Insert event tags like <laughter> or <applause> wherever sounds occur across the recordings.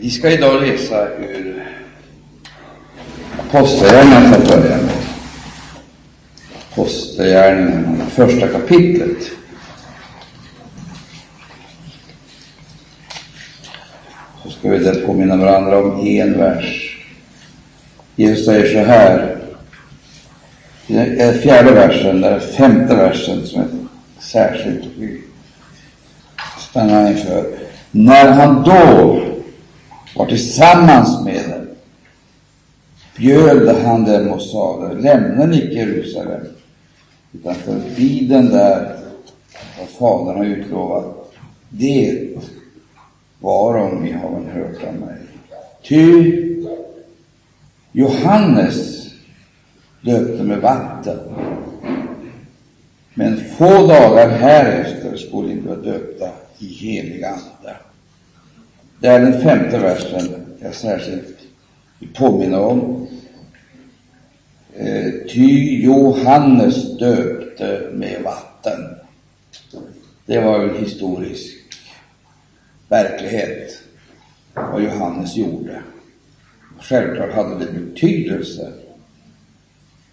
Vi ska idag läsa ur Apostlagärningarna för att börja med. Apostlagärningarna, första kapitlet. Så ska vi där påminna varandra om en vers. Jesus säger så här, i den eh, fjärde versen, den femte versen som är särskilt spännande stannar inför. När han då var tillsammans med dem bjöd han dem och sade, lämna icke Jerusalem, utan förbi den där vad Fadern har utlovat, det varom ni har hört av mig. Ty Johannes döpte med vatten, men få dagar härefter skulle ni bli döpta i helig ande. Det är den femte versen jag särskilt vill påminna om. Eh, ty Johannes döpte med vatten. Det var en historisk verklighet, vad Johannes gjorde. Självklart hade det betydelse.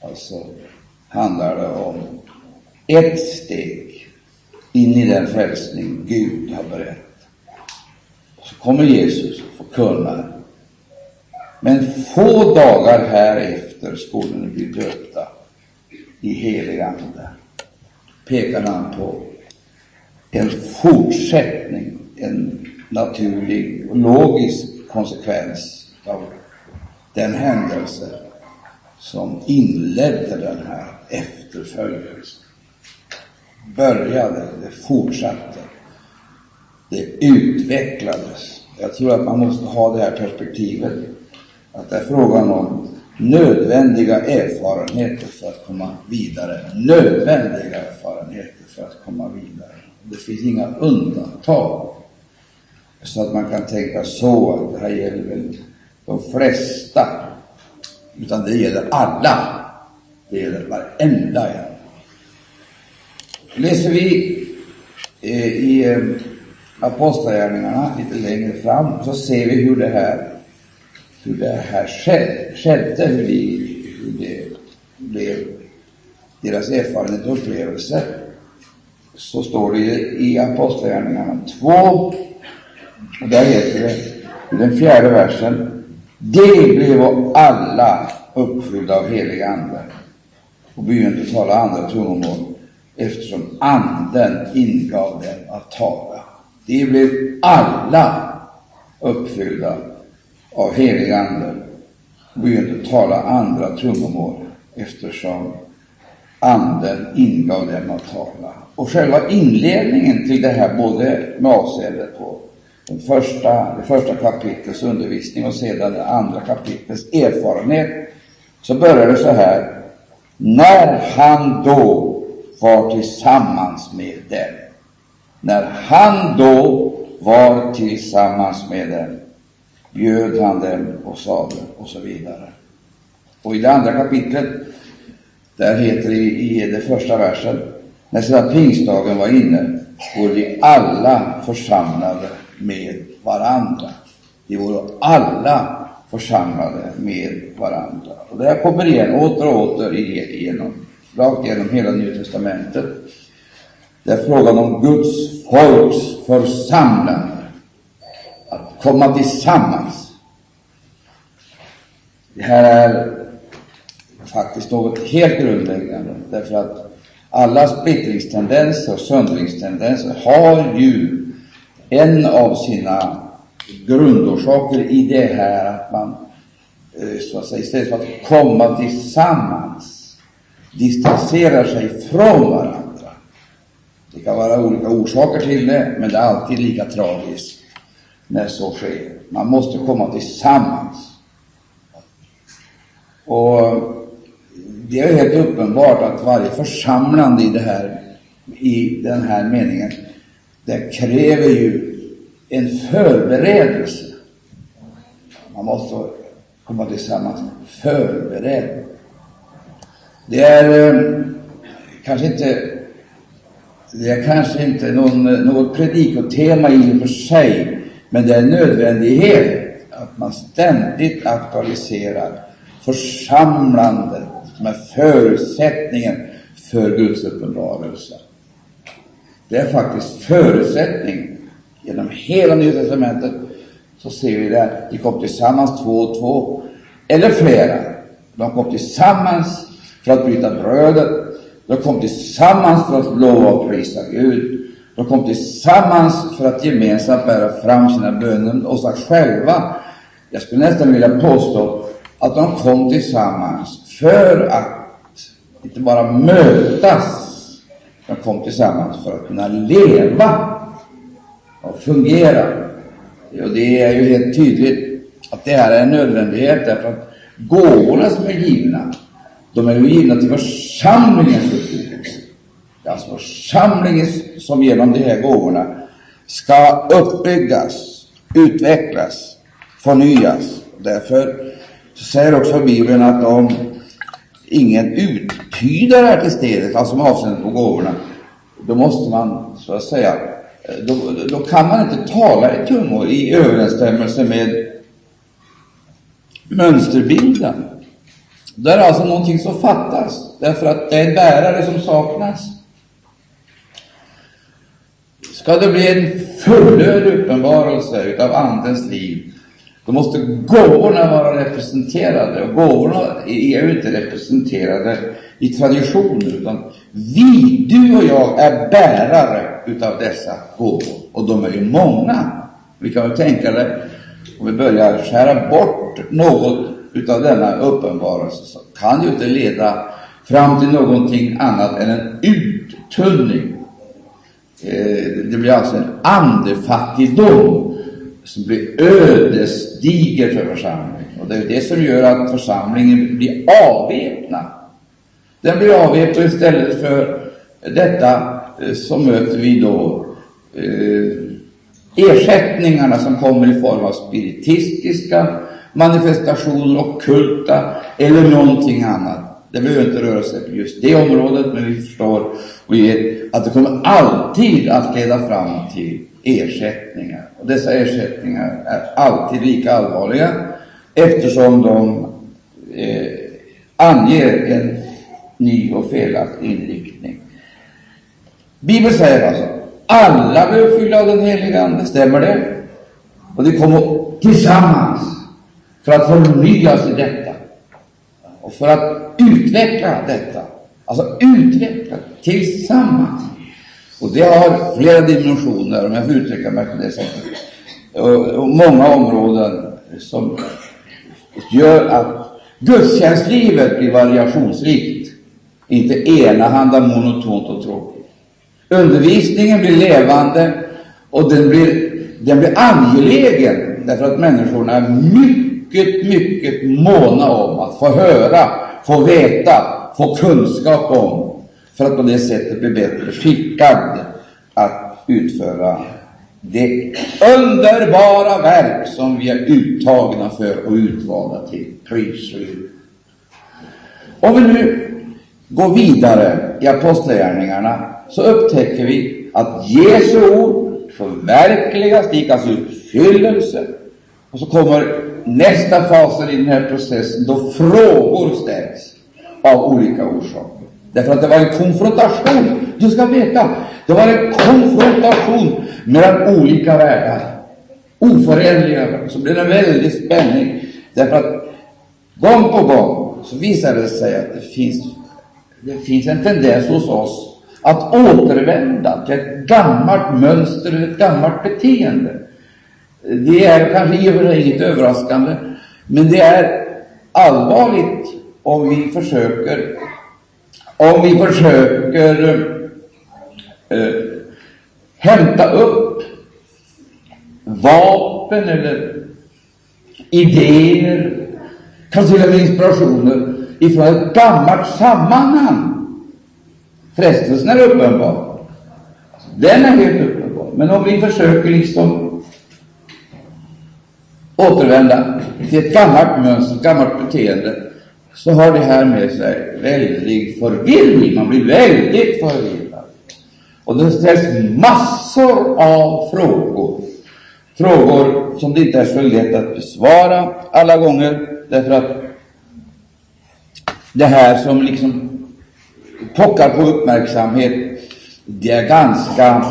Alltså handlar det om ett steg in i den frälsning Gud har berättat. Kommer Jesus och förkunnar. Men få dagar härefter skulle ni bli döpta i helig ande. Pekar han på en fortsättning, en naturlig och logisk konsekvens av den händelse som inledde den här efterföljelsen började, det fortsatte, det utvecklades. Jag tror att man måste ha det här perspektivet, att det är frågan om nödvändiga erfarenheter för att komma vidare. Nödvändiga erfarenheter för att komma vidare. Det finns inga undantag. Så att man kan tänka så att det här gäller väl de flesta, utan det gäller alla. Det gäller varenda en. Läser vi eh, i eh, Apostlagärningarna lite längre fram så ser vi hur det här, hur det här skedde, hur, de, hur det blev deras erfarenhet och upplevelse. Så står det i Apostlagärningarna 2, och där heter det i den fjärde versen, de blev alla uppfyllda av helig ande och begynte tala andra tungomål eftersom anden ingav dem att tala. De blev alla uppfyllda av helig ande och började tala andra tungomål eftersom anden ingav dem att tala. Och själva inledningen till det här, både med avseende på den första, det första kapitlets undervisning och sedan det andra kapitlets erfarenhet, så börjar det så här. När han då var tillsammans med dem. När han då var tillsammans med dem bjöd han dem och sade och så vidare. Och i det andra kapitlet, där heter det i, den första versen, när sedan pingstdagen var inne vore de alla församlade med varandra. De vore alla församlade med varandra. Och det här kommer igen åter och åter igenom rakt genom hela Nya Testamentet. Det är frågan om Guds folks församlande, att komma tillsammans. Det här är faktiskt något helt grundläggande, därför att alla splittringstendenser och söndringstendenser har ju en av sina grundorsaker i det här att man, eh, så att säga, istället för att komma tillsammans distanserar sig från varandra. Det kan vara olika orsaker till det, men det är alltid lika tragiskt när så sker. Man måste komma tillsammans. Och det är helt uppenbart att varje församlande i, det här, i den här meningen, det kräver ju en förberedelse. Man måste komma tillsammans förberedd. Det är eh, kanske inte det är kanske inte någon, något predikotema i och för sig, men det är en nödvändighet att man ständigt aktualiserar församlandet som är förutsättningen för Guds uppenbarelse. Det är faktiskt förutsättningen. Genom hela Nya Testamentet så ser vi det. De kom tillsammans två och två, eller flera. De kom tillsammans för att bryta brödet. De kom tillsammans för att lova och prisa Gud. De kom tillsammans för att gemensamt bära fram sina böner och sig själva. Jag skulle nästan vilja påstå att de kom tillsammans för att inte bara mötas, de kom tillsammans för att kunna leva och fungera. Och det är ju helt tydligt att det här är en nödvändighet därför att gåvorna som är givna, de är ju givna till församlingens uppbyggelse. Det är alltså församlingen som genom de här gåvorna ska uppbyggas, utvecklas, förnyas. Därför så säger också Bibeln att om ingen uttydare är till stedet, alltså med avseende på gåvorna, då måste man så att säga, då, då kan man inte tala i tungor i överensstämmelse med mönsterbilden. Det är alltså någonting som fattas, därför att det är en bärare som saknas. Ska det bli en fullödig uppenbarelse utav Andens liv, då måste gåvorna vara representerade. Och gåvorna är ju inte representerade i traditioner, utan vi, du och jag, är bärare utav dessa gåvor. Och de är ju många. Vi kan väl tänka det, om vi börjar skära bort något utav denna uppenbarelse, så kan ju inte leda fram till någonting annat än en uttunning. Eh, det blir alltså en andefattigdom som blir ödesdiger för församlingen. Och det är det som gör att församlingen blir avväpnad. Den blir avväpnad istället för detta eh, så möter vi då eh, ersättningarna som kommer i form av spiritistiska manifestationer, ockulta eller någonting annat. Det behöver inte röra sig på just det området, men vi förstår och ger att det kommer alltid att leda fram till ersättningar. Och dessa ersättningar är alltid lika allvarliga eftersom de eh, anger en ny och felaktig inriktning. Bibeln säger alltså alla blir fylla av den heliga Ande, stämmer det? Och de kommer tillsammans för att förnyas i detta och för att utveckla detta. Alltså utveckla tillsammans. Och det har flera dimensioner, om jag får uttrycka mig på det sättet. Och, många områden som gör att gudstjänstlivet blir variationsrikt, inte enahanda, monotont och tråkigt. Undervisningen blir levande och den blir, den blir angelägen därför att människorna är mycket, mycket mycket måna om att få höra, få veta, få kunskap om för att på det sättet bli bättre skickad att utföra det underbara verk som vi är uttagna för och utvalda till. Pris Om vi nu går vidare i Apostlagärningarna så upptäcker vi att Jesu ord förverkligas, det gick alltså uppfyllelse. Och så kommer nästa fas i den här processen då frågor ställs av olika orsaker. Därför att det var en konfrontation. Du ska veta, det var en konfrontation mellan olika världar. Oförenliga Så blev det en väldig spänning. Därför att gång på gång så visade det sig att det finns, det finns en tendens hos oss att återvända till ett gammalt mönster ett gammalt beteende. Det är kanske i och för sig inget överraskande, men det är allvarligt om vi försöker om vi försöker eh, hämta upp vapen eller idéer, kanske till och med inspirationer ifrån ett gammalt sammanhang. Frestelsen är uppenbar. Den är helt uppenbar. Men om vi försöker liksom återvända till ett gammalt mönster, ett gammalt beteende, så har det här med sig väldig förvirring. Man blir väldigt förvirrad. Och det ställs massor av frågor. frågor som det inte är så lätt att besvara alla gånger, därför att det här som liksom pockar på uppmärksamhet, det är ganska,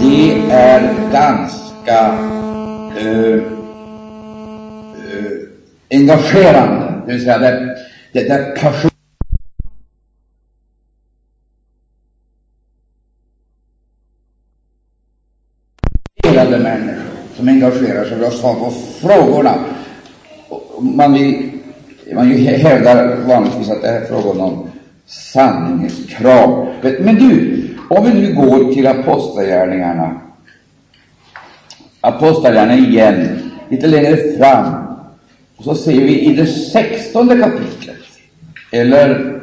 det är ganska Eh, eh, engagerande, det vill säga det, det, det passion engagerade människor som engagerar sig för att svara på frågorna. Man, vill, man hävdar vanligtvis att det är frågan om sanningens krav. Men du, om vi nu går till Apostlagärningarna, Apostlagärningarna igen, lite längre fram, och så ser vi i det sextonde kapitlet, eller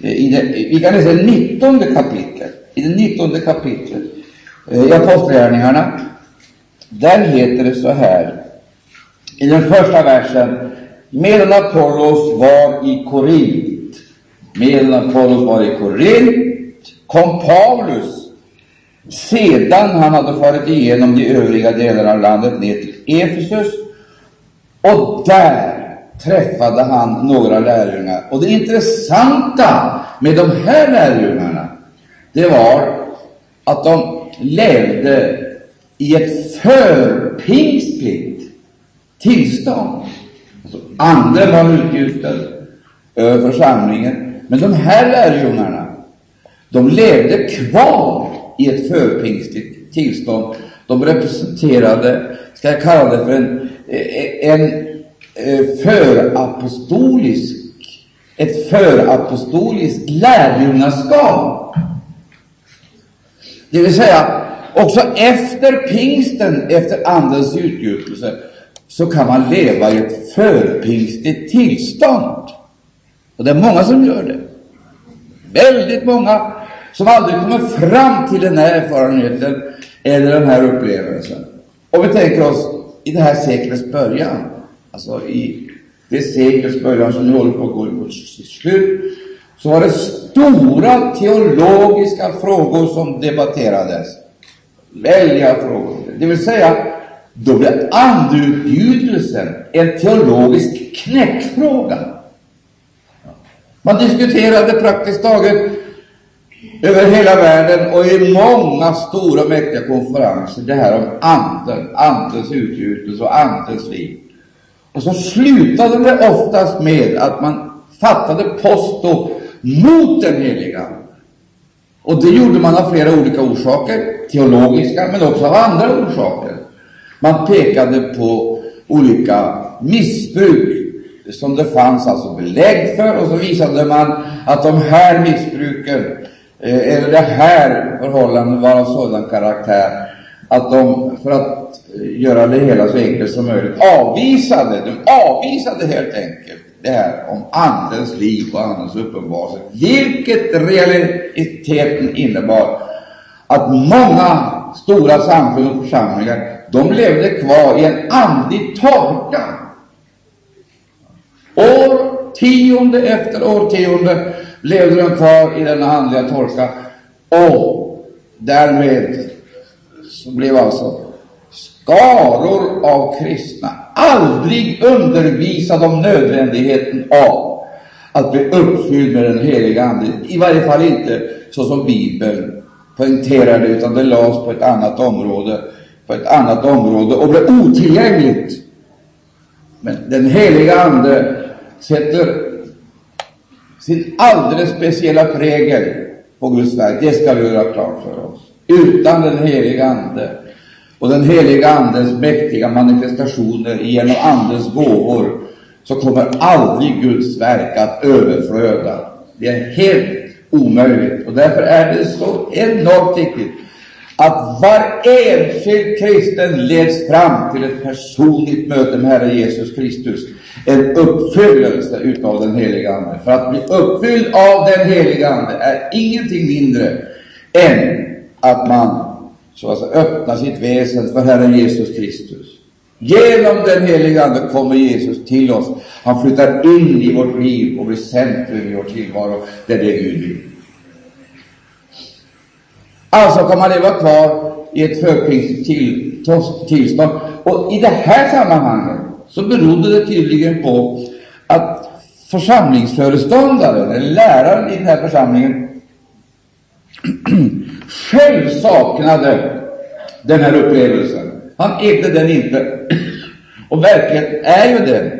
eh, i det, vi kan läsa det nittonde kapitlet, i det nittonde kapitlet eh, i Apostlagärningarna, där heter det så här i den första versen. Medan Apollos var i Korint, medan Apollos var i Korint, kom Paulus, sedan han hade farit igenom de övriga delarna av landet ner till Efesus, och där träffade han några lärjungar. Och det intressanta med de här lärjungarna, det var att de levde i ett förpingstligt tillstånd. Alltså, anden var utgjuten över församlingen, men de här lärjungarna, de levde kvar i ett förpingstligt tillstånd. De representerade, ska jag kalla det för en, eh, en, en förapostolisk, ett förapostoliskt lärjungaskap. Det vill säga, också efter pingsten, efter Andens utgjutelse, så kan man leva i ett förpingstigt tillstånd. Och det är många som gör det. Väldigt många som aldrig kommer fram till den här erfarenheten eller den här upplevelsen. Och vi tänker oss i det här seklets början, alltså i det seklets början som nu håller på att gå mot sitt slut, så var det stora teologiska frågor som debatterades. Väldiga frågor. Det vill säga, då blev andeutgjutelsen en teologisk knäckfråga. Man diskuterade praktiskt taget över hela världen och i många stora mäktiga konferenser det här om anden, andens utgjutelse och andens liv. Och så slutade det oftast med att man fattade posto mot den heliga Och det gjorde man av flera olika orsaker, teologiska men också av andra orsaker. Man pekade på olika missbruk som det fanns alltså belägg för och så visade man att de här missbruken Eh, eller det här förhållandet var av sådan karaktär att de, för att eh, göra det hela så enkelt som möjligt, avvisade, de avvisade helt enkelt det här om Andens liv och Andens uppenbarelse, vilket realiteten innebar att många stora samfund och församlingar, de levde kvar i en andlig torka. Årtionde efter årtionde levde de kvar i denna andliga torka, och därmed så blev alltså skaror av kristna aldrig undervisade om nödvändigheten av att bli uppfylld med den heliga Ande. I varje fall inte så som Bibeln poängterar det, utan det lades på ett annat område, på ett annat område och blev otillgängligt. Men den heliga Ande sätter sin alldeles speciella prägel på Guds verk. Det ska vi göra klart för oss. Utan den heliga Ande och den heliga Andens mäktiga manifestationer genom Andens gåvor, så kommer aldrig Guds verk att överflöda. Det är helt omöjligt. Och därför är det så enormt viktigt att var enskild kristen leds fram till ett personligt möte med Herre Jesus Kristus, en uppfyllelse utav den heliga Ande. För att bli uppfylld av den heliga Ande är ingenting mindre än att man så alltså öppnar sitt väsen för Herren Jesus Kristus. Genom den heliga Ande kommer Jesus till oss. Han flyttar in i vårt liv och blir centrum i vår tillvaro. Det är det Gud vill. Alltså kan man leva kvar i ett förkrigstigt till, tillstånd. Och i det här sammanhanget så berodde det tydligen på att församlingsföreståndaren, eller läraren i den här församlingen, <clears throat> själv saknade den här upplevelsen. Han ägde den inte. <clears throat> Och verkligheten är ju den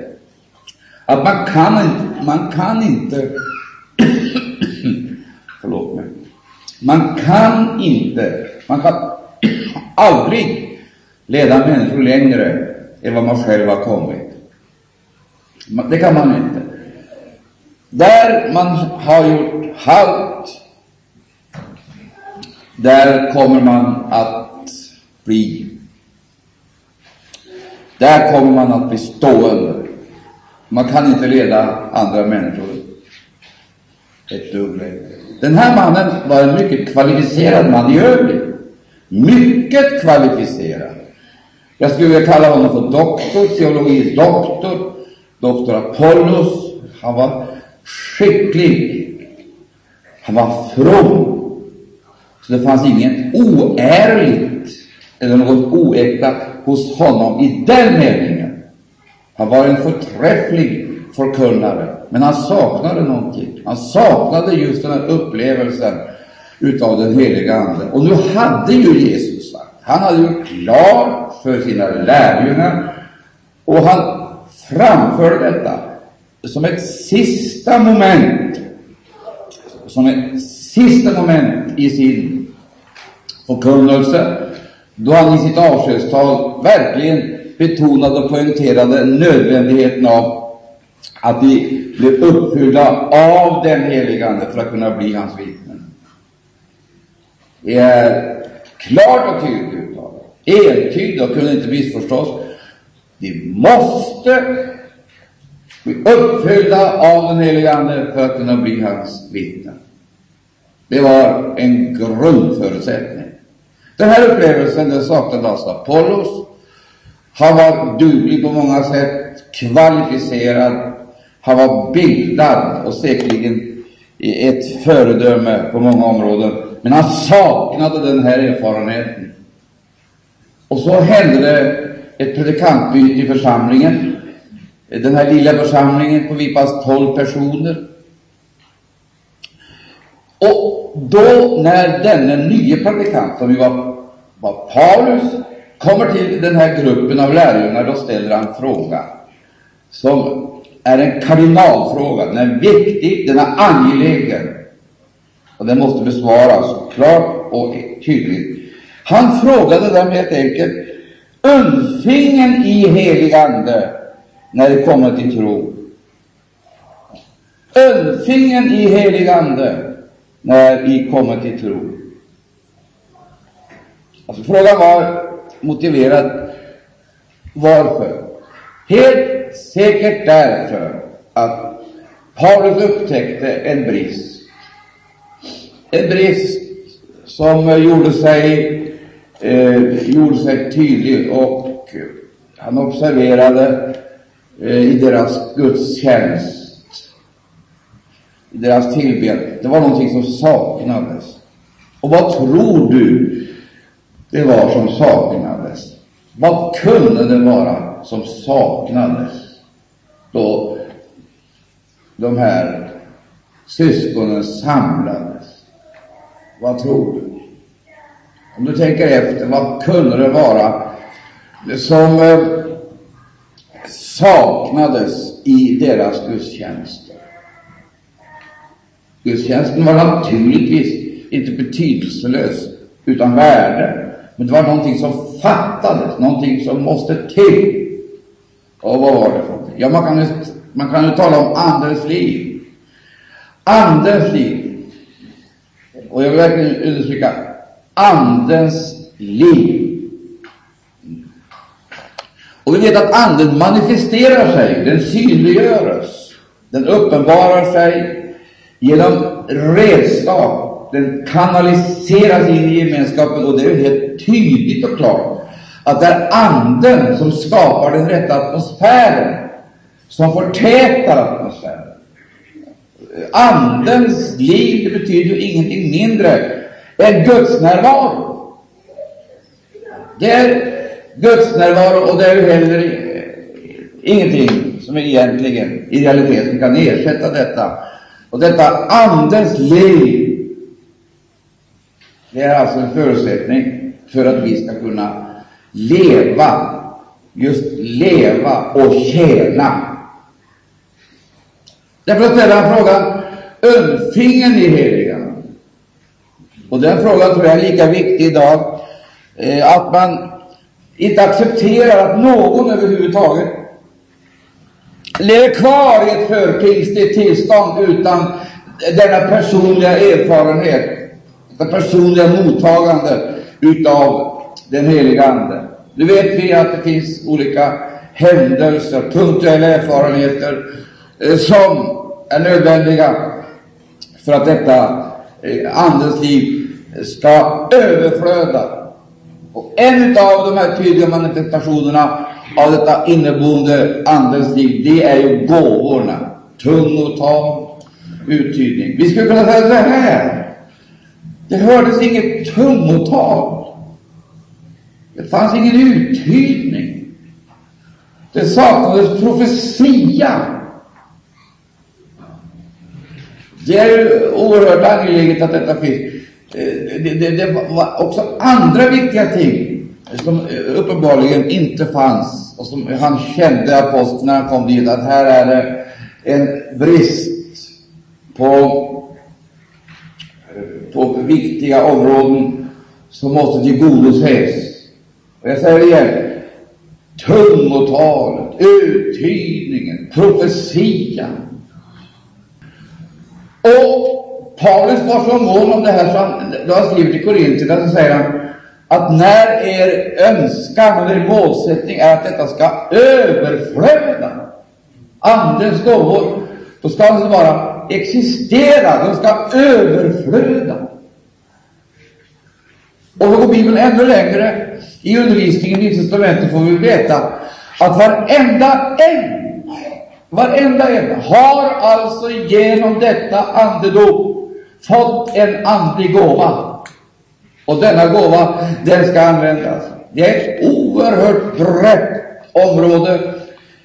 att man kan inte, man kan inte <clears throat> man kan inte, man kan aldrig leda människor längre än vad man själv har kommit. Det kan man inte. Där man har gjort halt, där kommer man att bli. Där kommer man att bli stående. Man kan inte leda andra människor ett dugg längre. Den här mannen var en mycket kvalificerad man i övrigt. Mycket kvalificerad. Jag skulle vilja kalla honom för doktor, teologi doktor, doktor Apollos. Han var skicklig. Han var from. Så det fanns inget oärligt eller något oäkta hos honom i den meningen. Han var en förträfflig förkunnare, men han saknade någonting. Han saknade just den här upplevelsen utav den heliga Ande. Och nu hade ju Jesus sagt, han hade gjort klart för sina lärjungar, och han framförde detta som ett sista moment, som ett sista moment i sin förkunnelse, då han i sitt avskedstal verkligen betonade och poängterade nödvändigheten av att vi blev uppfyllda av den helige Ande för att kunna bli hans vittnen. Det är klart och tydligt uttalat, entydigt och kunde inte missförstås. Vi måste bli uppfyllda av den helige Ande för att kunna bli hans vittnen. Det var en grundförutsättning. Den här upplevelsen den saknade alltså Apollos. Han var duglig på många sätt, kvalificerad, han var bildad och säkerligen ett föredöme på många områden, men han saknade den här erfarenheten. Och så hände det ett predikantbyte i församlingen, den här lilla församlingen på Vipas 12 personer. Och då, när denne nye predikant, som ju var, var Paulus, kommer till den här gruppen av lärjungar, då ställer han frågan som är en kardinalfråga. Den är viktig, den är angelägen och den måste besvaras klart och tydligt. Han frågade dem helt enkelt undfingen i helig ande när det kommer till tro. Undfingen i helig ande när vi kommer till tro. Alltså, frågan var motiverad. Varför? Helt säkert därför att Paulus upptäckte en brist. En brist som gjorde sig, eh, gjorde sig tydlig och han observerade eh, i deras gudstjänst, i deras tillbedjan. Det var någonting som saknades. Och vad tror du det var som saknades? Vad kunde det vara som saknades? då de här syskonen samlades. Vad tror du? Om du tänker efter, vad kunde det vara som eh, saknades i deras gudstjänster? Gudstjänsten var naturligtvis inte betydelselös, utan värde. Men det var någonting som fattades, någonting som måste till. Och vad var det för någonting? Ja, man kan ju, man kan ju tala om Andens liv. Andens liv. Och jag vill verkligen understryka Andens liv. Och vi vet att Anden manifesterar sig, den synliggörs, den uppenbarar sig genom redskap, den kanaliseras in i gemenskapen, och det är helt tydligt och klart att det är Anden som skapar den rätta atmosfären, som förtätar atmosfären. Andens liv det betyder ju ingenting mindre än Guds närvaro. Det är Guds närvaro och det är ju heller ingenting som egentligen i realiteten kan ersätta detta. Och detta Andens liv, det är alltså en förutsättning för att vi ska kunna leva, just leva och tjäna. Därför ställer han frågan, undfingen ni heliga? Och den frågan tror jag är lika viktig idag, eh, att man inte accepterar att någon överhuvudtaget lever kvar i ett förkristligt tillstånd utan denna personliga erfarenhet, detta personliga mottagande utav den heliga Ande. Nu vet vi att det finns olika händelser, punktuella erfarenheter eh, som är nödvändiga för att detta eh, Andens liv ska överflöda och en av de här tydliga manifestationerna av detta inneboende Andens liv, det är ju gåvorna. Tungotal, uttydning. Vi skulle kunna säga så här. Det hördes inget tungotal. Det fanns ingen uttydning. Det saknades profetia. Det är oerhört angeläget att detta finns. Eh, det, det, det var också andra viktiga ting som eh, uppenbarligen inte fanns och som han kände, aposteln, när han kom dit, att här är det en brist på, eh, på viktiga områden som måste tillgodoses. Och jag säger det igen, tungotalet, uttydningen, profetian. Och Paulus var så mån om det här så han, då han skriver till Korintierna så säger han att när er önskan eller målsättning är att detta ska överflöda, Andens gåvor, då ska det inte bara existera, de ska överflöda. Och då går Bibeln ännu längre. I undervisningen i testamentet får vi veta att varenda en, varenda en har alltså genom detta andedop fått en andlig gåva. Och denna gåva, den ska användas. Det är ett oerhört brett område.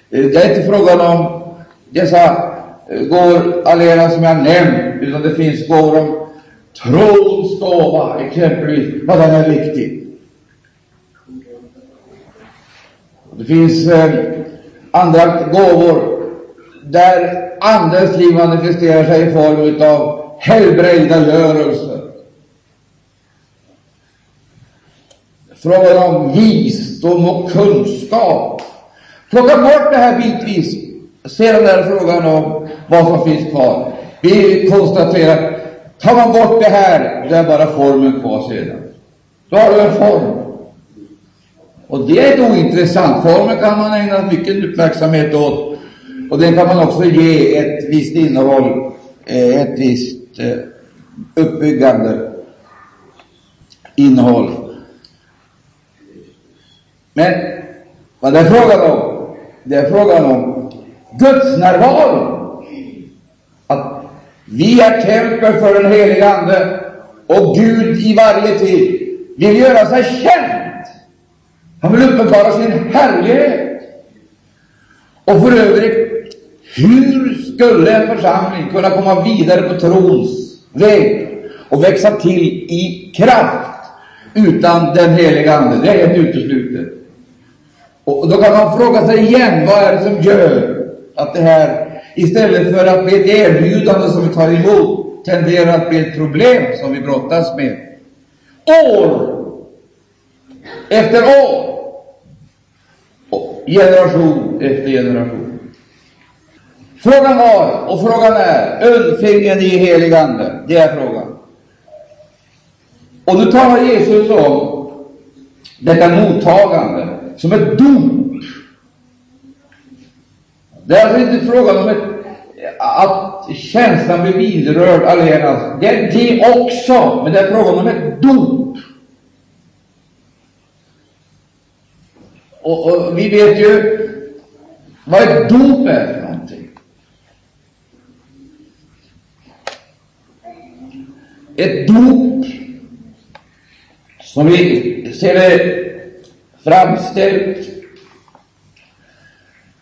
Det är inte frågan om dessa eh, gåvor allena som jag nämnt, utan det finns gåvor om trons gåva, exempelvis, vad den är viktig. Det finns eh, andra gåvor där Andens liv manifesterar sig i form av helbrägdagörelse. Frågan om visdom och kunskap. Plocka bort det här bitvis. Sedan är det frågan om vad som finns kvar. Vi konstaterar, tar man bort det här, det är bara formen kvar sedan. Då har du en form. Och det är då ointressant. Formen kan man ägna mycket uppmärksamhet åt. Och den kan man också ge ett visst innehåll, eh, ett visst eh, uppbyggande innehåll. Men vad det är frågan om, det är frågan om Guds närvaro. Att vi är tempel för den helige Ande och Gud i varje tid vill göra sig känd. Han vill uppenbara sin härlighet. Och för övrigt hur skulle en församling kunna komma vidare på trons väg och växa till i kraft utan den heliga Ande? Det är helt uteslutet. Och då kan man fråga sig igen, vad är det som gör att det här, istället för att bli ett erbjudande som vi tar emot, tenderar att bli ett problem som vi brottas med? År efter år, generation efter generation. Frågan var, och frågan är, undfingen i helig Ande? Det är frågan. Och nu talar Jesus om detta mottagande som ett dop. Det är alltså inte frågan om ett, att känslan blir vidrörd allenast. Det är det också, men det är frågan om ett dop. Och, och vi vet ju vad ett dop är. för någonting. ett dop som vi ser det framställt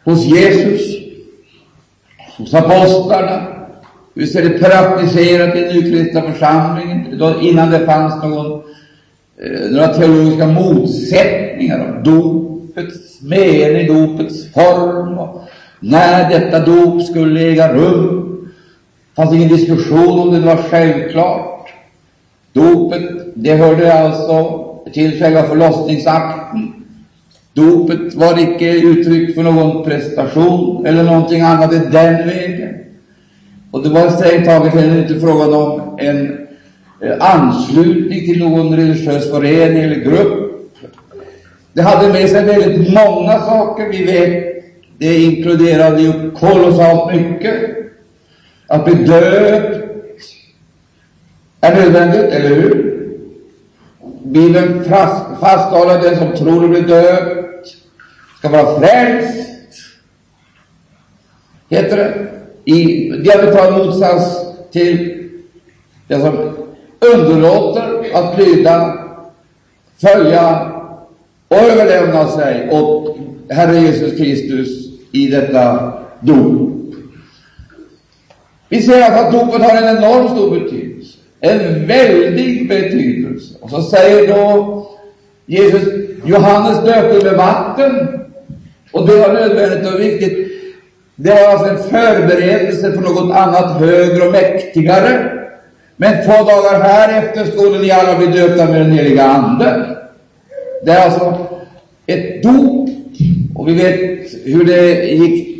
hos Jesus, hos apostlarna, hur ser det praktiserat i den nykristna församlingen, innan det fanns någon, eh, några teologiska motsättningar om dop, dopets mening, dopets form och när detta dop skulle äga rum. Det fanns ingen diskussion om det, det var självklart. Dopet, det hörde alltså till själva förlossningsakten. Dopet var icke uttryck för någon prestation eller någonting annat i den vägen. Och det var strängt taget heller inte frågan om en eh, anslutning till någon religiös förening eller grupp. Det hade med sig väldigt många saker. Vi vet, det inkluderade ju kolossalt mycket. Att bli döpt är nödvändigt, eller hur? Bibeln fasthåller den som tror och blir döpt ska vara frälst, heter det, i diametral motsats till den som underlåter att lyda, följa och överlämna sig åt Herre Jesus Kristus i detta dop. Vi ser att dopet har en enormt stor betydelse, en väldig betydelse. Och så säger då Jesus, Johannes döpte med vatten, och det var nödvändigt och viktigt. Det var alltså en förberedelse för något annat högre och mäktigare. Men två dagar härefter skulle ni alla bli döpta med den heliga Ande. Det är alltså ett dop, och vi vet hur det gick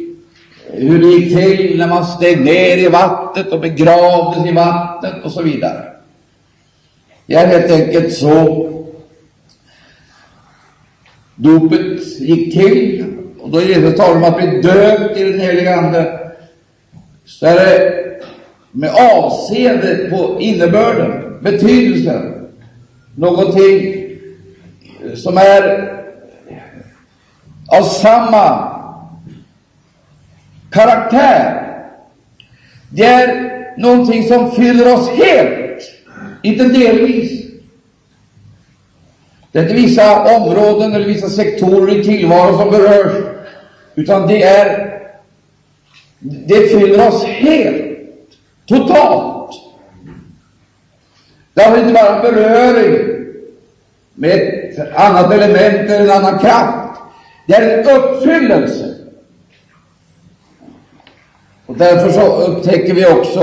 hur det gick till när man steg ner i vattnet och begravdes i vattnet och så vidare. Det är helt enkelt så dopet gick till. Och då Jesus talar om att bli döpt i den heliga Ande, så är det med avseende på innebörden, betydelsen, någonting som är av samma karaktär. Det är någonting som fyller oss helt, inte delvis. Det är inte vissa områden eller vissa sektorer i tillvaron som berörs, utan det är det fyller oss helt, totalt. Det har inte bara beröring med ett annat element eller en annan kraft. Det är en uppfyllelse. Och därför så upptäcker vi också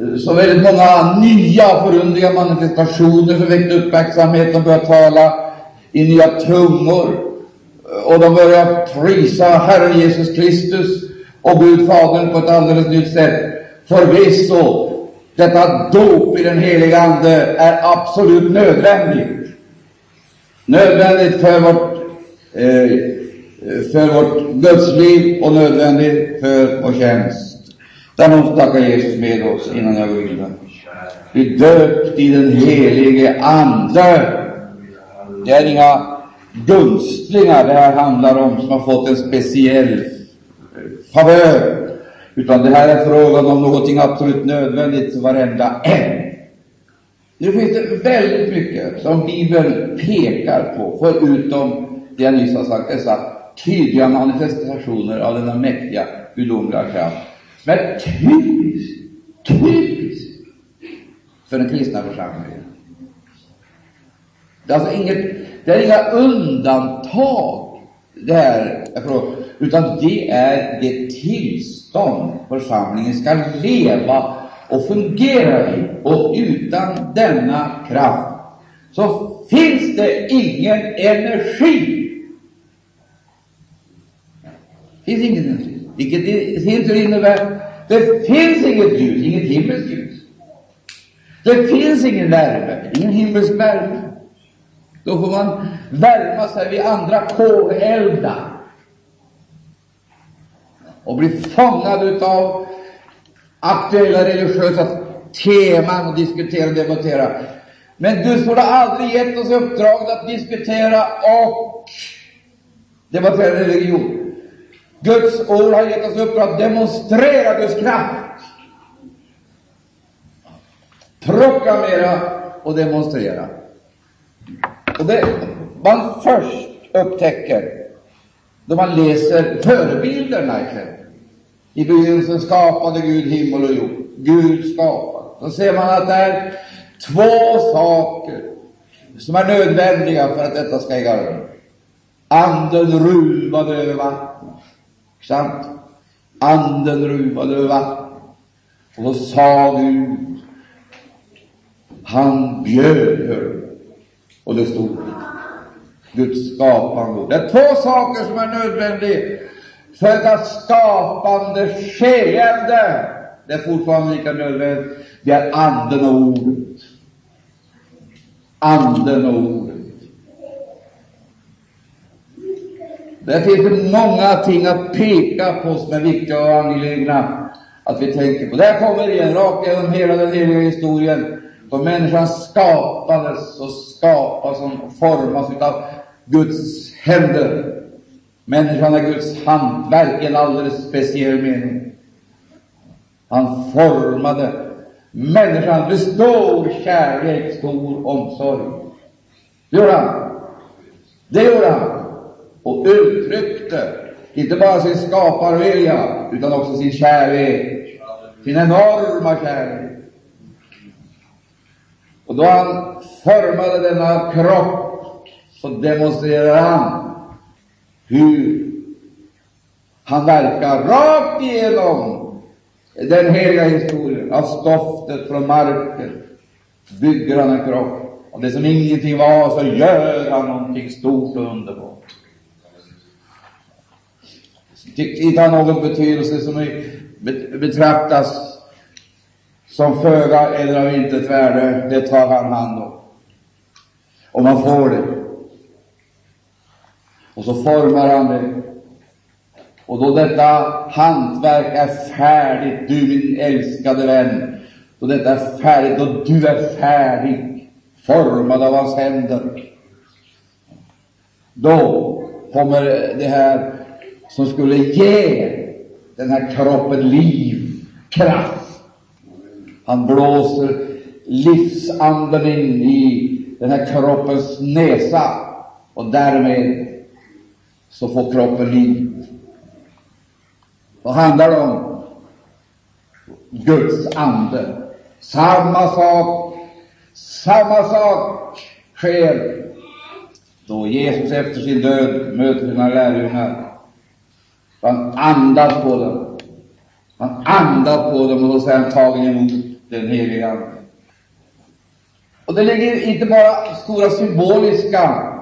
eh, så väldigt många nya förundliga manifestationer som väckte uppmärksamhet. De börjar tala i nya tungor eh, och de börjar prisa Herren Jesus Kristus och Gud Fadern på ett alldeles nytt sätt. Förvisso, detta dop i den heliga Ande är absolut nödvändigt. Nödvändigt för vårt eh, för vårt gudsliv och nödvändigt för vår tjänst. Jag måste tacka Jesus med oss innan jag går vidare. Vi döpt i den helige Ande. Det är inga gunstlingar det här handlar om som har fått en speciell favör, utan det här är frågan om någonting absolut nödvändigt för varenda en. Nu finns det väldigt mycket som Bibeln pekar på, förutom det jag nyss har sagt, dessa tydliga manifestationer av denna mäktiga gudomliga kraft, som är typiskt, typiskt för den kristna församlingen. Det är alltså inget, det är inga undantag, det här, utan det är det tillstånd församlingen ska leva och fungera i. Och utan denna kraft så finns det ingen energi Det finns ingen energi. Vilket i sin tur innebär det finns inget ljus, inget himmelskt ljus. Det finns ingen värme, ingen himmelsk värme. Då får man värma sig vid andra koleldar och bli fångad av aktuella religiösa teman och diskutera och debattera. Men Gud har aldrig gett oss uppdraget att diskutera och debattera religion. Guds ord har gett oss uppdrag att demonstrera Guds kraft. Proklamera och demonstrera. Och det, man först upptäcker då man läser förebilderna i I begynnelsen skapade Gud himmel och jord. Gud skapade. Då ser man att det är två saker som är nödvändiga för att detta ska äga rum. Anden ruvade över vattnet. Sant? Anden ruvade över vattnet. Och då sa Gud, han bjöd, hör och det stod Guds skapande Det är två saker som är nödvändiga för att skapande skeende. Det är fortfarande lika nödvändigt. Det är anden och ordet. Anden och ordet. Det finns många ting att peka på som är viktiga och angelägna att vi tänker på. Där kommer igen, rakt genom hela den heliga historien, då människan skapades och skapas och formas utav Guds händer. Människan är Guds hantverk i en alldeles speciell mening. Han formade människan med stor kärlek, stor omsorg. Det gjorde han. Det gjorde han. Och uttryckte inte bara sin skaparvilja, utan också sin kärlek. Sin enorma kärlek. Och då han formade denna kropp, så demonstrerar han hur han verkar rakt igenom den heliga historien. Av stoftet från marken bygger han en kropp. Av det som ingenting var, så gör han någonting stort och underbart. Tyckte inte har någon betydelse som betraktas som föga eller av intet värde, det tar han hand om. Och man får det. Och så formar han det. Och då detta hantverk är färdigt, du min älskade vän, då detta är färdigt, då du är färdig, formad av hans händer, då kommer det här som skulle ge den här kroppen liv, kraft. Han blåser livsanden in i den här kroppens näsa och därmed så får kroppen liv. Vad handlar det om? Guds ande. Samma sak, samma sak sker då Jesus efter sin död möter sina lärjungar. Han andas på dem. Han andas på dem och då säger han tagen emot den heliga Ande. Och det ligger inte bara stora symboliska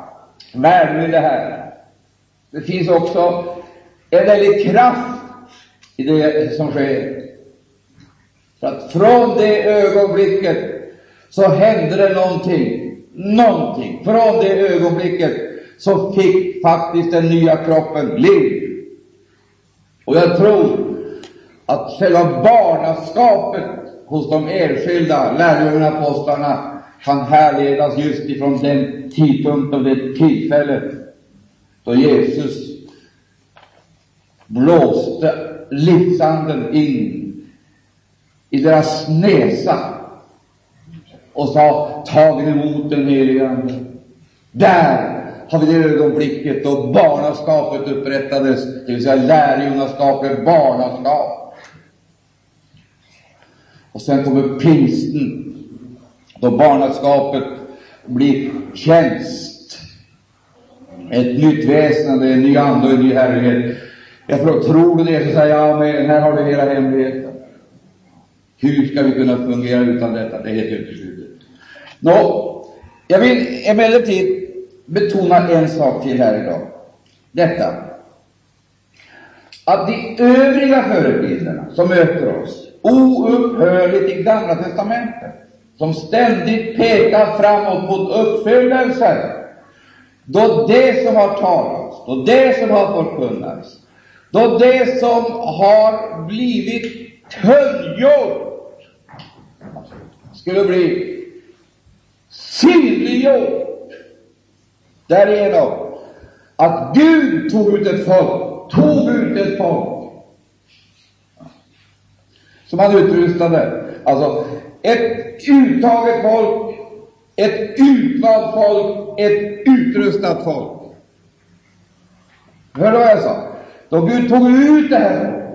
värden i det här. Det finns också en väldig kraft i det som sker. För att från det ögonblicket så hände det någonting. Någonting. Från det ögonblicket så fick faktiskt den nya kroppen liv. Och jag tror att själva barnaskapet hos de enskilda lärjungarna, apostlarna, kan härledas just ifrån den tidpunkten och det tillfället då Jesus blåste livsanden in i deras näsa och sa tagen emot den helige Ande. Där har vi det ögonblicket då barnaskapet upprättades, det vill säga lärjungaskapet, barnaskap. Och sen kommer pingsten, då barnaskapet blir tjänst. Ett nytt väsen, en ny ande och en ny härlighet. Jag tror, tror du det, så säger jag amen. Här har du hela hemligheten. Hur ska vi kunna fungera utan detta? Det är helt uteslutet. Nå, jag vill emellertid betona en sak till här idag. Detta att de övriga förebilderna som möter oss oupphörligt i Gamla testamentet, som ständigt pekar framåt mot uppfyllelse, då det som har talats, då det som har förkunnats, då det som har blivit kungjort skulle bli synliggjort därigenom att Gud tog ut ett folk, tog ut ett folk som han utrustade. Alltså, ett uttaget folk, ett utvalt folk, ett utrustat folk. Hör du vad jag sa? Då Gud tog ut det här,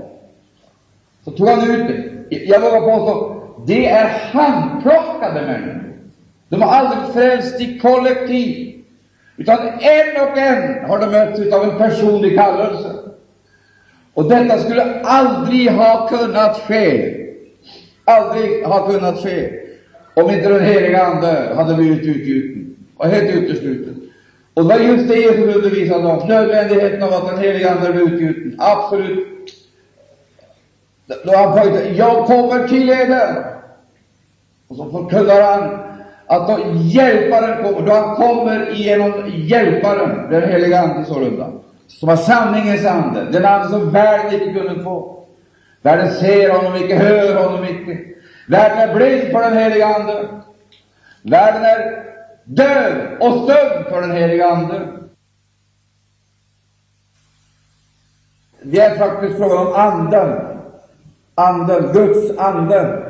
så tog han ut det. Jag vågar påstå, det är handplockade människor. De har aldrig frälst i kollektiv, utan en och en har de mötts av en personlig kallelse. Och detta skulle aldrig ha kunnat ske, aldrig ha kunnat ske, om inte den heliga Ande hade blivit utgjuten och helt utesluten. Och det var just det Jesus undervisade om, nödvändigheten av att den heliga Ande blev utgjuten. Absolut. Då han pojkade, jag kommer till er. Och så förkunnar han att då Hjälparen kommer, då han kommer genom Hjälparen, den heliga Ande sålunda, som var sanningens ande, den ande som världen inte kunde få. Världen ser honom icke, hör honom icke. Världen är blind för den heliga Ande. Världen är död och stödd för den heliga Ande. Det är faktiskt fråga om anden, anden, Guds ande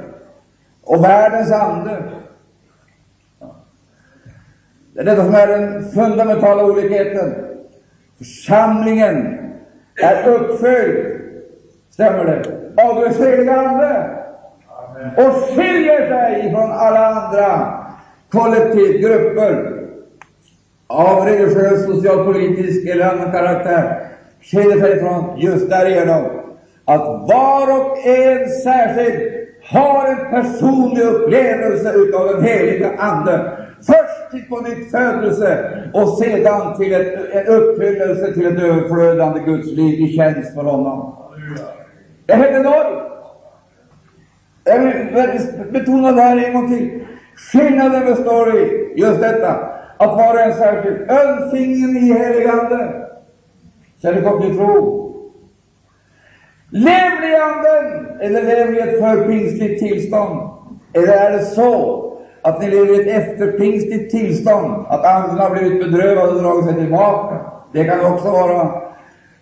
och världens ande. Det är detta som är den fundamentala olikheten. Församlingen är uppfylld, stämmer det, av Guds heliga Ande och skiljer sig från alla andra kollektivgrupper av religiös, socialpolitisk eller annan karaktär. Skiljer sig från just därigenom att var och en särskilt har en personlig upplevelse utav den heliga Ande. Först till på nytt födelse och sedan till ett, en uppfyllelse till ett överflödande Guds liv i tjänst för honom. Det är helt enormt! Jag vill betona det här en gång till. Skillnaden består i just detta, att vara en särskild, ölsingen i heligande, så är det kom till tro. Lever i Anden, eller lever i ett förpingstligt tillstånd? Eller är det så att ni lever i ett efterpingstligt tillstånd, att Anden har blivit bedrövad och dragit sig tillbaka? Det kan också vara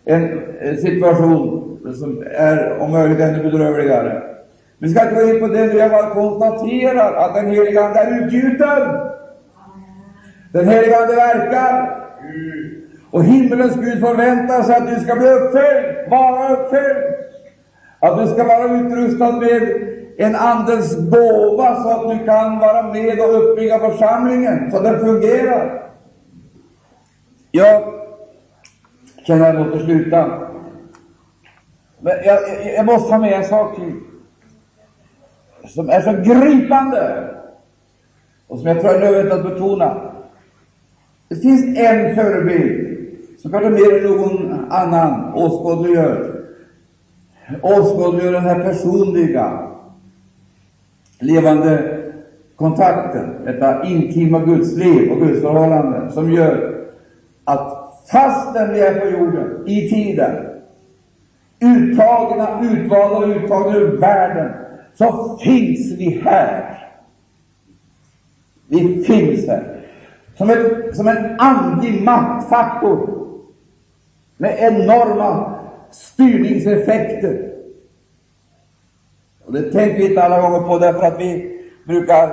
en situation som är om möjligt ännu bedrövligare. Vi ska inte gå in på det nu, jag bara konstaterar att den heliga Ande är utgjuten. Den heliga Ande verkar. Och himmelens Gud förväntar sig att du ska bli uppfylld, vara uppfylld. Att du ska vara utrustad med en Andens gåva så att du kan vara med och uppbygga församlingen så den fungerar. Jag känner att jag måste sluta. Men jag, jag, jag måste ha med en sak till som är så gripande och som jag tror är nödvändigt att betona. Det finns en förebild som kanske mer än någon annan åskådliggör åskådliggör den här personliga, levande kontakten, detta intima gudsliv och gudsförhållande som gör att fastän vi är på jorden, i tiden, uttagna, utvalda och uttagna ur världen, så finns vi här. Vi finns här. Som, ett, som en andlig maktfaktor med enorma styrningseffekter. Och det tänker vi inte alla gånger på, därför att vi brukar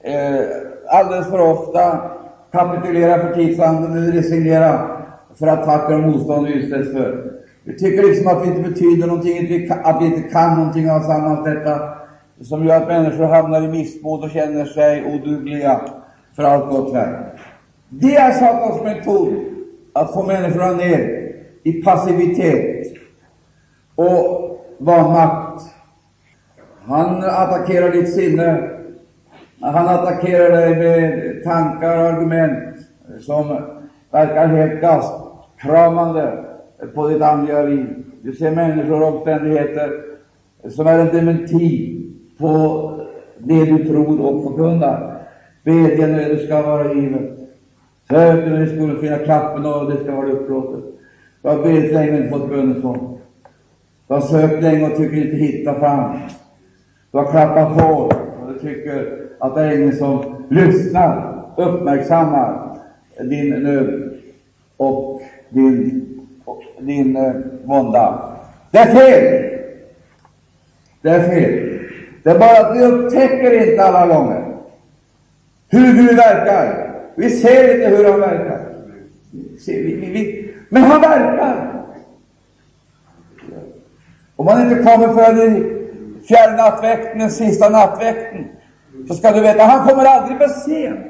eh, alldeles för ofta kapitulera för tidsanden eller resignera för attacker och motstånd vi utsätts för. Vi tycker liksom att vi inte betyder någonting, att vi inte kan någonting av allt detta som gör att människor hamnar i missmod och känner sig odugliga för allt gott verk. Det är Satans metod, att få människorna ner i passivitet och vanmakt. Han attackerar ditt sinne. Han attackerar dig med tankar och argument som verkar helt gastkramande på ditt andliga liv. Du ser människor och omständigheter som är en dementi på det du tror och förkunnar. Bedja när det ska vara givet. Sök när du skulle finna klappen och det ska vara upplåtet. Du har bett länge och inte fått bönesvar. Du har sökt länge och tycker inte hitta fram. Du har klappat på och du tycker att det är ingen som lyssnar, uppmärksammar din nöd och din din eh, vånda. Det är fel! Det är fel. Det är bara att vi upptäcker inte alla gånger. hur Gud verkar. Vi ser inte hur han verkar. Men han verkar. Om han inte kommer förrän i fjärde nattväkten, den sista nattväkten, så ska du veta, han kommer aldrig för sent.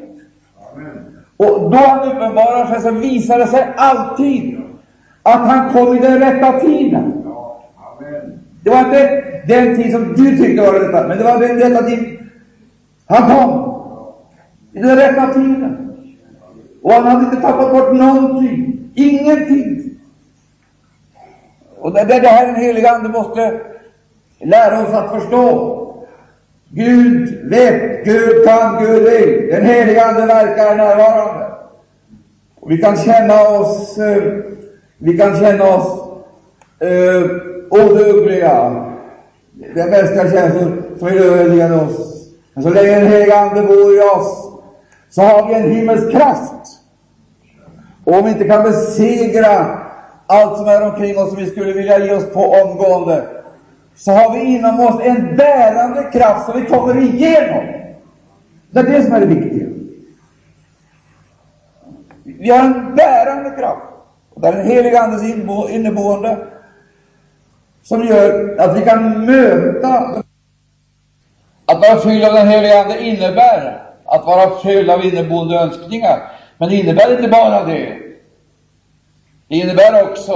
Och då han uppenbarar sig så visar det sig alltid att han kom i den rätta tiden. Det var inte den tid som du tyckte var rätta, men det var den rätta tiden. Han kom i den rätta tiden. Och han hade inte tappat bort någonting. Ingenting. Och det, det, det här den heliga Ande måste lära oss att förstå. Gud vet, Gud kan, Gud vill. Den heliga Ande verkar närvarande. Och vi kan känna oss, eh, vi kan känna oss eh, odugliga. Den bästa känslor som vill oss. Men så länge den heliga Ande bor i oss, så har vi en himmelsk kraft. Och om vi inte kan besegra allt som är omkring oss som vi skulle vilja ge oss på omgående, så har vi inom oss en bärande kraft som vi kommer igenom. Det är det som är det viktiga. Vi har en bärande kraft. Det är den heliga Andes inneboende som gör att vi kan möta. Att vara fylld av den heliga Ande innebär att vara fylld av inneboende önskningar. Men det innebär inte bara det. Det innebär också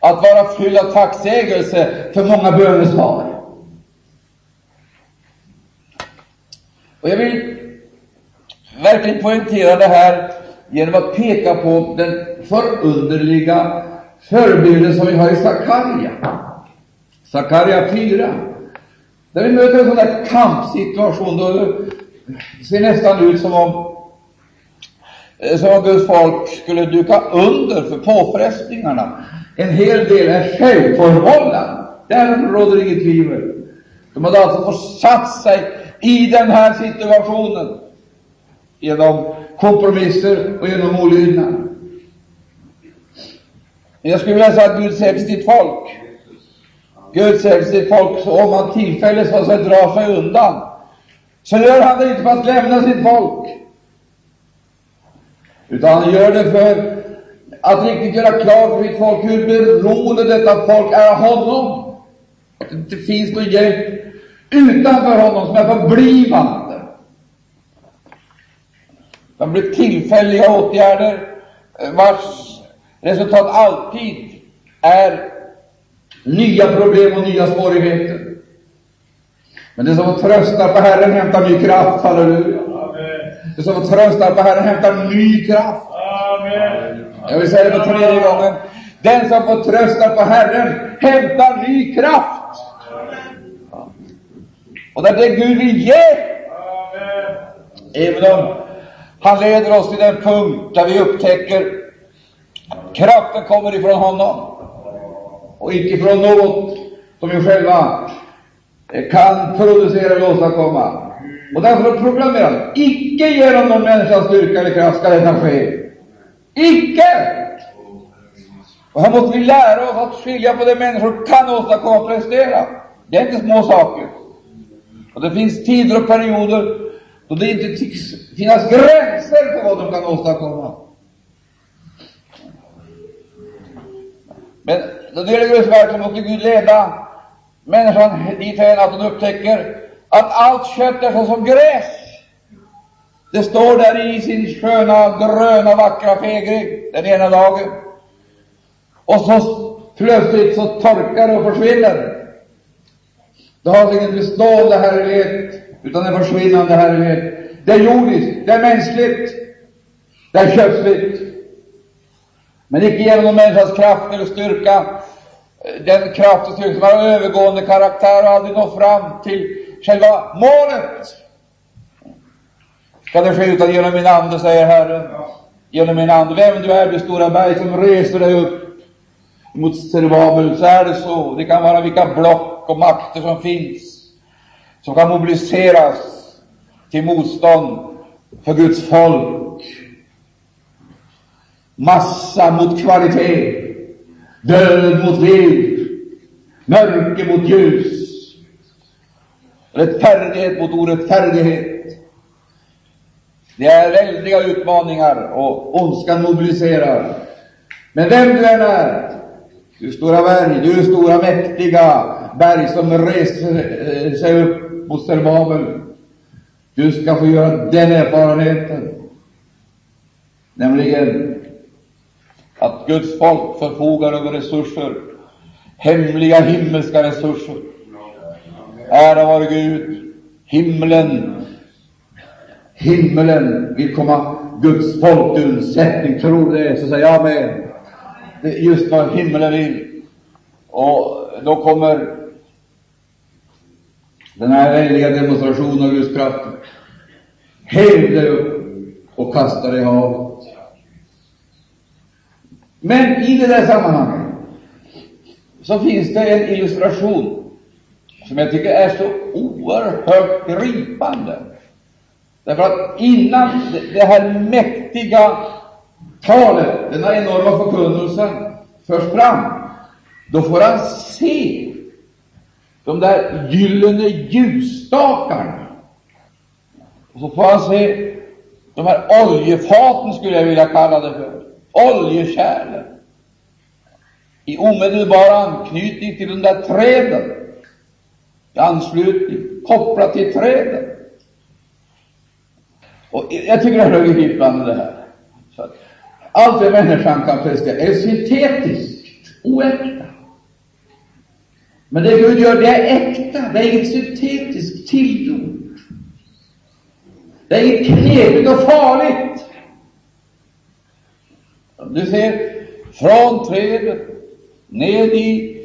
att vara fylld av tacksägelse för många bönesvar. Och jag vill verkligen poängtera det här genom att peka på den förunderliga förebilden som vi har i Sakarja. Sakarja 4. Där vi möter en sån där kampsituation. Då det ser nästan ut som om eh, som om Guds folk skulle duka under för påfrestningarna. En hel del är självförvållad. Därom råder inget tvivel. De hade alltså försatt sig i den här situationen genom kompromisser och genom olydnad. Jag skulle vilja säga att Gud säger till sitt folk, Gud säger till sitt folk, så om han tillfälligt så att drar sig undan, så gör han det inte för att lämna sitt folk, utan han gör det för att riktigt göra klart för sitt folk hur beroende detta folk är av honom. Att det inte finns någon hjälp utanför honom som är förblivande. Det blir tillfälliga åtgärder vars resultat alltid är nya problem och nya svårigheter. Men det som tröstar på Herren hämtar ny kraft, halleluja. Det som tröstar på Herren hämtar ny kraft. Amen. Jag vill säga det för tredje gången. Den som får trösta på Herren hämtar ny kraft. Och det är det Gud vill ge. Amen. Även om han leder oss till den punkt där vi upptäcker att kraften kommer ifrån honom och icke från något som vi själva kan producera eller åstadkomma. Och därför proklamerar han, icke genom någon människas styrka eller kraft ska detta ske. Icke! Och här måste vi lära oss att skilja på det människor kan åstadkomma och prestera. Det är inte små saker. Och det finns tider och perioder då det inte tycks finnas gränser för vad de kan åstadkomma. Men då det gäller Guds verk så måste Gud leda människan dithän att hon upptäcker att allt kött är som gräs. Det står där i sin sköna, gröna, vackra fägring den ena dagen. Och så plötsligt så torkar det och försvinner. Det har ingen bestående härlighet, utan en försvinnande härlighet. Det är jordiskt, det är mänskligt, det är kötsligt. Men icke genom någon människas kraft eller styrka. Eh, den kraft och styrka som har övergående karaktär och aldrig når fram till själva målet ska det ske utan genom min ande, säger Herren. Genom min ande. Vem du är, du stora berg som reser dig upp mot Zerubabel, så är det så. Det kan vara vilka block och makter som finns, som kan mobiliseras till motstånd för Guds folk. Massa mot kvalitet, död mot liv, mörker mot ljus, rättfärdighet mot orättfärdighet. Det är väldiga utmaningar och ondskan mobiliserar. Men vem du än är, du stora berg, du stora mäktiga berg som reser sig upp moster Zerbabel, du ska få göra den erfarenheten, nämligen att Guds folk förfogar över resurser, hemliga himmelska resurser. Ära vare Gud, himlen, himlen vill komma Guds folk till undsättning. Tror du det, så säger jag med. Det är just vad himlen vill. Och då kommer den här väldiga demonstrationen av Guds kraft. Häv dig upp och kasta dig i havet. Men i det där sammanhanget så finns det en illustration som jag tycker är så oerhört gripande. Därför att innan det här mäktiga talet, denna enorma förkunnelsen förs fram, då får han se de där gyllene ljusstakarna. Och så får han se de här oljefaten, skulle jag vilja kalla det för, oljekärlen, i omedelbar anknytning till de där träden, i anslutning, kopplat till träden. Och jag tycker det är övergripande det här. Allt det människan kan prestera är syntetiskt, oäkta. Men det Gud gör, det är äkta. Det är inget syntetiskt tillgjort. Det är inget knepigt och farligt. Du ser, från trädet, ned i,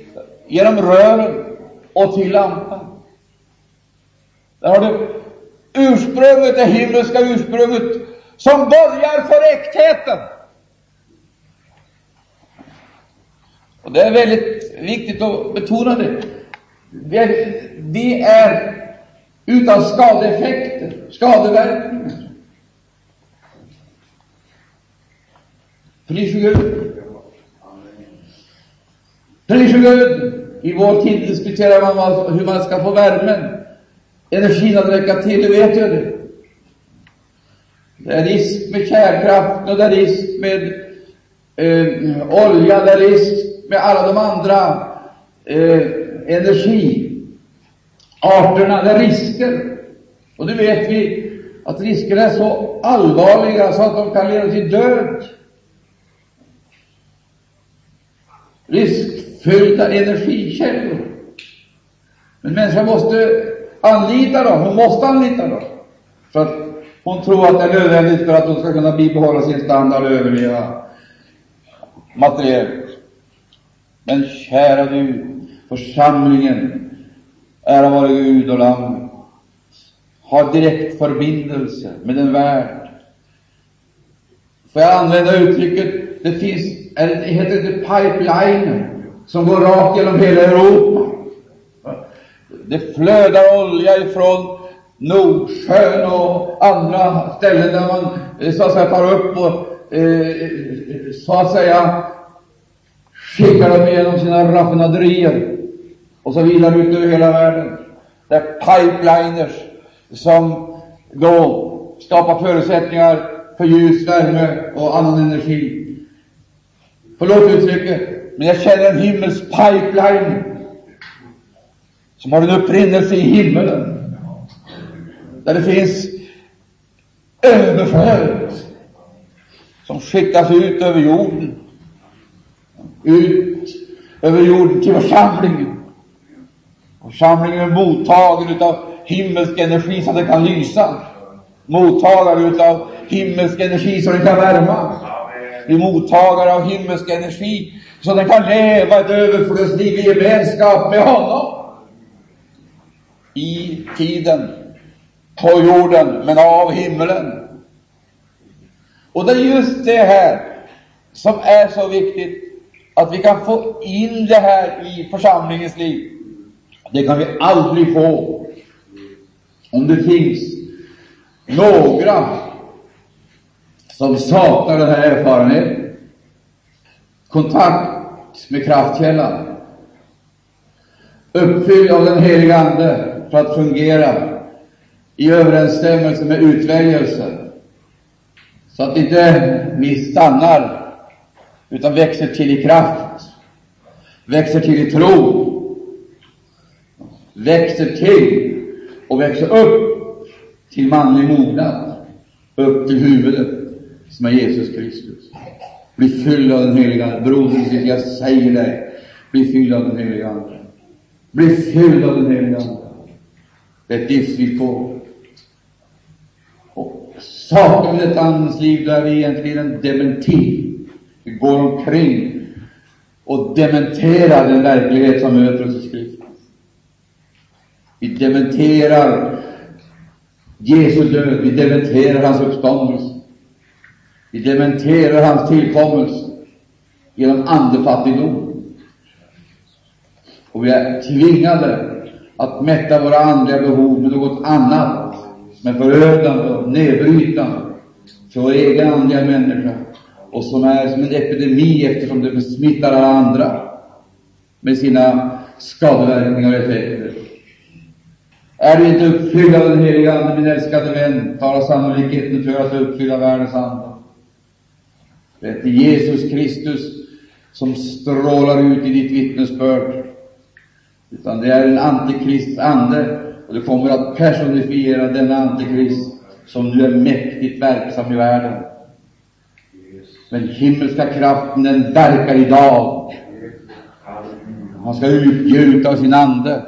genom rören och till lampan. Där har du ursprunget, det himmelska ursprunget, som börjar för äktheten. Och Det är väldigt viktigt att betona det. Vi är, vi är utan skadeeffekter, skadeverkningar. Pris Gud. Pris Gud. I vår tid diskuterar man hur man ska få värmen, energin att räcka till. Du vet ju det. Det är risk med kärnkraft och det är risk med eh, olja, det är risk med alla de andra eh, energiarterna. Det är risker. Och det vet vi att riskerna är så allvarliga så att de kan leda till död. Riskfyllda energikällor. Men människan måste anlita dem. Hon måste anlita dem. För att hon tror att det är nödvändigt för att hon ska kunna bibehålla sin standard och överleva materiellt. Men kära du, församlingen, ära vare Gud och Lammet, har direkt förbindelse med den värld. Får jag använda uttrycket, det finns, det heter det pipeline, som går rakt genom hela Europa. Det flödar olja ifrån Nordsjön och andra ställen där man eh, så att säga tar upp och eh, eh så att säga skickar dem igenom sina raffinaderier och så vidare ut över hela världen. Det är pipeliners som då skapar förutsättningar för ljus, värme och annan energi. Förlåt uttrycket, men jag känner en himmels pipeline som har en upprinnelse i himmelen, där det finns överflöd som skickas ut över jorden ut över jorden till församlingen. Församlingen är mottagare av himmelsk energi så att den kan lysa. Mottagare av himmelsk energi så att den kan värma. Blir mottagare av himmelsk energi så att den kan leva ett överflödsliv i gemenskap med honom. I tiden, på jorden, men av himmelen. Och det är just det här som är så viktigt att vi kan få in det här i församlingens liv. Det kan vi aldrig få om det finns några som saknar den här erfarenheten, kontakt med kraftkällan, uppfylld av den heliga Ande för att fungera i överensstämmelse med utväljelsen Så att inte vi stannar, utan växer till i kraft, växer till i tro, växer till och växer upp till manlig mognad, upp till huvudet som är Jesus Kristus. Bli fylld av den heliga Ande. Broder, jag säger dig, bli fylld av den heliga Ande. Bli fylld av den heliga Ande. Det är ett livsvillkor. Och saknar vi detta andens liv, då är vi egentligen en dementi. Går omkring och dementerar den verklighet som möter oss i skriften. Vi dementerar Jesu död, vi dementerar hans uppståndelse. Vi dementerar hans tillkommelse genom andefattigdom. Och vi är tvingade att mätta våra andliga behov med något annat med förödande och nedbrytande för vår egen andliga människa och som är som en epidemi eftersom det smittar alla andra med sina skadeverkningar och effekter. Är du inte uppfylld av den heliga Ande, min älskade vän, talar sannolikheten för att uppfylla världens ande. Det är Jesus Kristus som strålar ut i ditt vittnesbörd, utan det är en antikrists ande, och du kommer att personifiera denna antikrist som nu är mäktigt verksam i världen. Men himmelska kraften, den verkar idag. Han ska utgjuta sin ande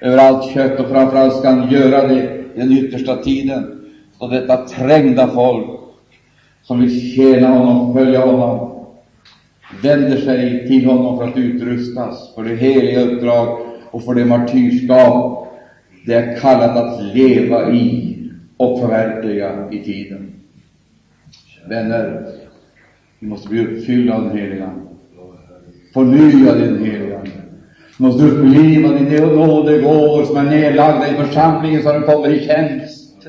över allt kött och framförallt ska han göra det i den yttersta tiden, Så detta trängda folk som vill tjäna honom, följa honom, vänder sig till honom för att utrustas för det heliga uppdrag och för det martyrskap det är kallat att leva i och förverkliga i tiden. Vänner, vi måste bli uppfyllda av den heliga Ande. Förnya den heliga Ande. Vi måste uppliva de nådegåvor som är nedlagda i församlingen så att de kommer i tjänst.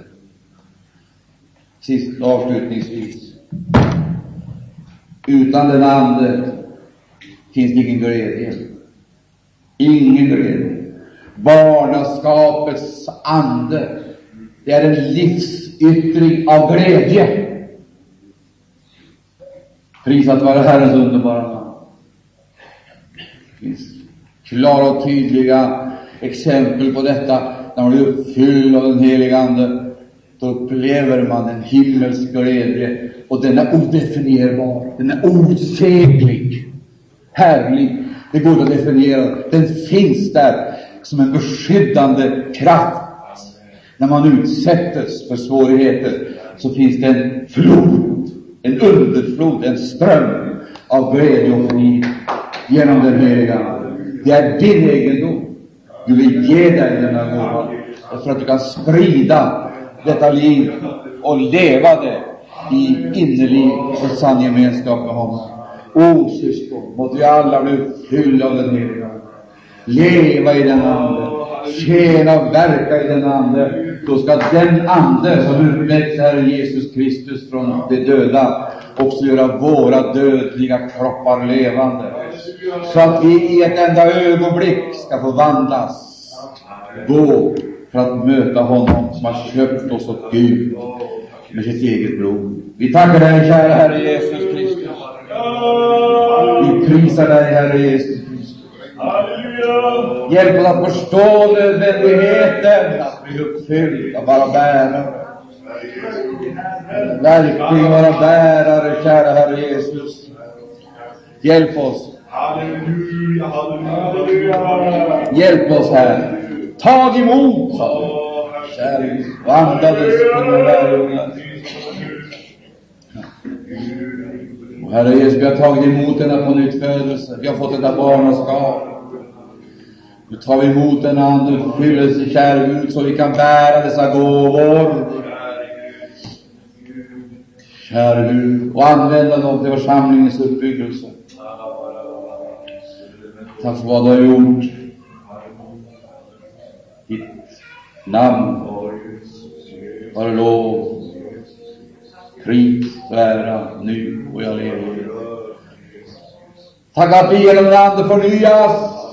Sist och avslutningsvis. Utan den Ande finns det ingen glädje. Ingen glädje. Barnaskapets ande, det är en livsyttring av glädje. Prisat vare Herrens underbara namn. Det finns klara och tydliga exempel på detta. När man blir uppfylld av den heliga Ande, då upplever man en himmelsk glädje, och den är odefinierbar, den är outsäglig, härlig. Det går att definiera. Den finns där som en beskyddande kraft. När man utsätts för svårigheter så finns det en flod, en underflod, en ström av glädje och frid genom den heliga Det är din egendom. Du vill ge dig denna gåva för att du kan sprida detta liv och leva det i innerlig och sann gemenskap med honom. O syskon, måtte vi alla bli uppfyllda av den heliga Ande. Leva i den Ande, tjäna och verka i den Ande. Då ska den Ande som uppväckte Herre Jesus Kristus från de döda också göra våra dödliga kroppar levande. Så att vi i ett enda ögonblick ska förvandlas. Gå för att möta honom som har köpt oss åt Gud med sitt eget blod. Vi tackar dig, kära Herre Jesus Kristus. Vi prisar dig, Herre Jesus Kristus. Hjälp oss att förstå nödvändigheten bli uppfylld av vara bärare. Verkligen vara bärare, kära Herre Jesus. Hjälp oss. Halleluja, halleluja. Hjälp oss, Herre. Tag emot, sa. Kära Gud. Och andades på dina lärjungar. Och Herre Jesus, vi har tagit emot denna pånyttfödelse. Vi har fått detta barnaskap. Nu tar vi emot den ande, fyllelse, kära Gud, så vi kan bära dessa gåvor. Kära Gud, och använda dem till församlingens uppbyggelse. Tack för vad du har gjort. Ditt namn vare lov, pris och ära nu och jag lever. Tack att vi genom den Ande förnyas,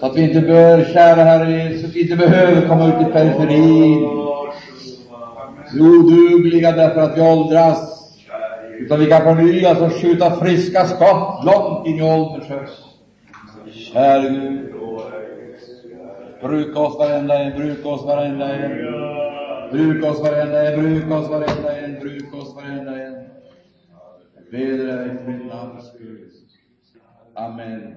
så att vi inte bör, kära Herre Jesus, inte behöver komma ut i periferin, odugliga därför att vi åldras, utan vi kan förnyas och skjuta friska skott långt in i ålderns höst. Käre Gud, bruka oss varenda en, bruka oss varenda en. Bruka oss varenda en, bruka oss varenda en, bruka oss varenda en. Jag ber dig i ditt namns skull. Amen.